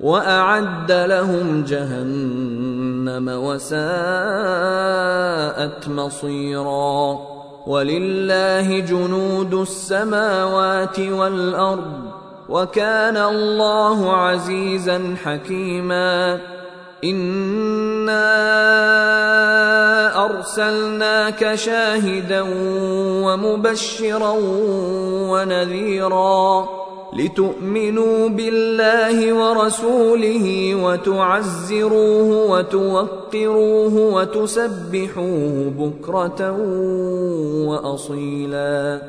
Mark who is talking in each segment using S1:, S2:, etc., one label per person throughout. S1: واعد لهم جهنم وساءت مصيرا ولله جنود السماوات والارض وكان الله عزيزا حكيما انا ارسلناك شاهدا ومبشرا ونذيرا لتؤمنوا بالله ورسوله وتعزروه وتوقروه وتسبحوه بكره واصيلا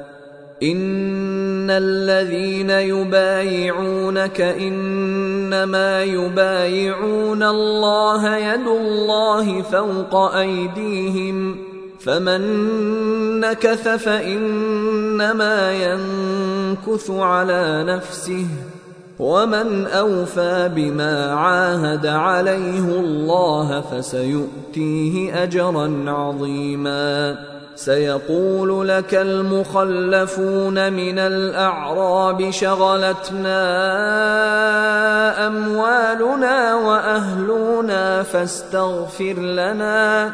S1: ان الذين يبايعونك انما يبايعون الله يد الله فوق ايديهم فمن نكث فانما ينكث على نفسه ومن اوفى بما عاهد عليه الله فسيؤتيه اجرا عظيما سيقول لك المخلفون من الاعراب شغلتنا اموالنا واهلنا فاستغفر لنا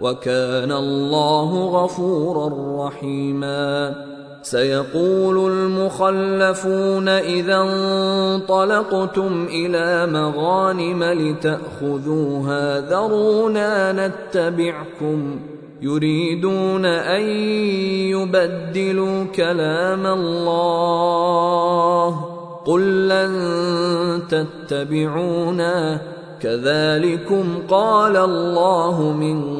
S1: وكان الله غفورا رحيما سيقول المخلفون اذا انطلقتم الى مغانم لتاخذوها ذرونا نتبعكم يريدون ان يبدلوا كلام الله قل لن تتبعونا كذلكم قال الله من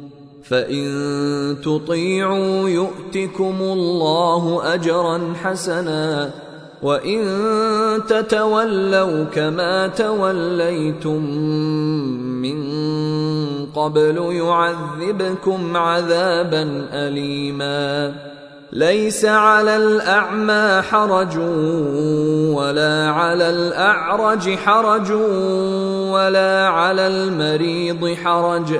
S1: فان تطيعوا يؤتكم الله اجرا حسنا وان تتولوا كما توليتم من قبل يعذبكم عذابا اليما ليس على الاعمى حرج ولا على الاعرج حرج ولا على المريض حرج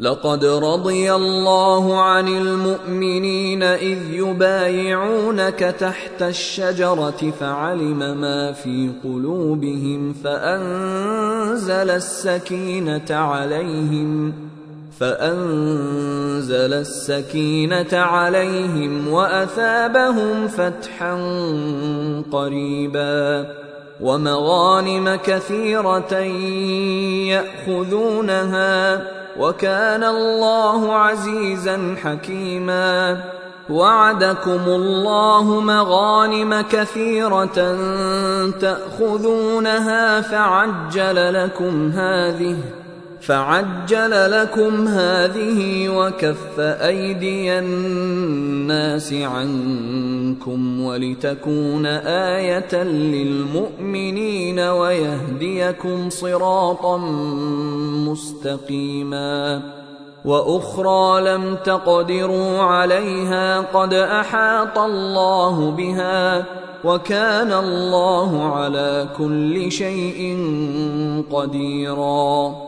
S1: لقد رضي الله عن المؤمنين اذ يبايعونك تحت الشجره فعلم ما في قلوبهم فانزل السكينه عليهم فانزل السكينه عليهم واثابهم فتحا قريبا ومغانم كثيرة يأخذونها وكان الله عزيزا حكيما وعدكم الله مغانم كثيرة تأخذونها فعجل لكم هذه ۖ فعجل لكم هذه وكف ايدي الناس عنكم ولتكون ايه للمؤمنين ويهديكم صراطا مستقيما واخرى لم تقدروا عليها قد احاط الله بها وكان الله على كل شيء قديرا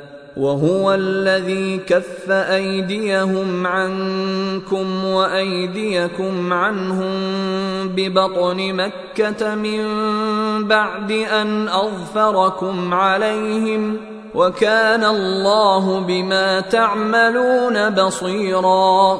S1: وهو الذي كف ايديهم عنكم وايديكم عنهم ببطن مكه من بعد ان اظفركم عليهم وكان الله بما تعملون بصيرا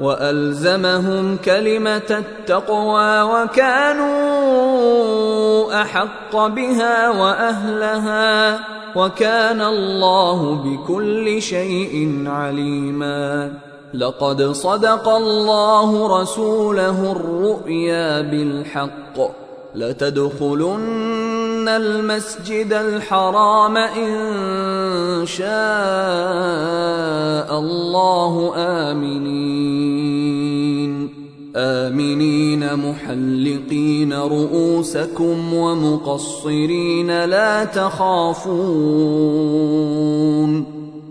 S1: والزمهم كلمه التقوى وكانوا احق بها واهلها وكان الله بكل شيء عليما لقد صدق الله رسوله الرؤيا بالحق لتدخلن المسجد الحرام إن شاء الله آمنين آمنين محلقين رؤوسكم ومقصرين لا تخافون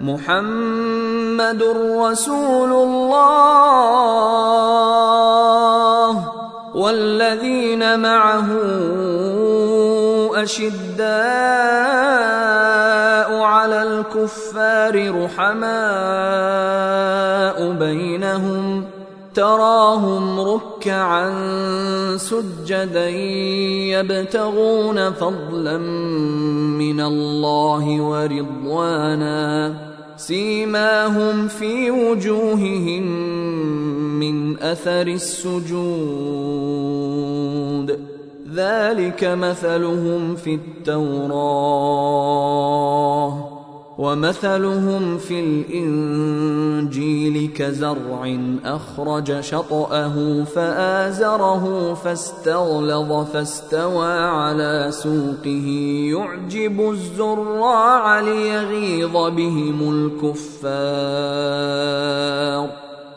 S1: محمد رسول الله والذين معه أشداء على الكفار رحماء بينهم تراهم ركعا سجدا يبتغون فضلا من الله ورضوانا سيماهم في وجوههم من اثر السجود ذلك مثلهم في التوراه ومثلهم في الانجيل كزرع اخرج شطاه فازره فاستغلظ فاستوى على سوقه يعجب الزراع ليغيظ بهم الكفار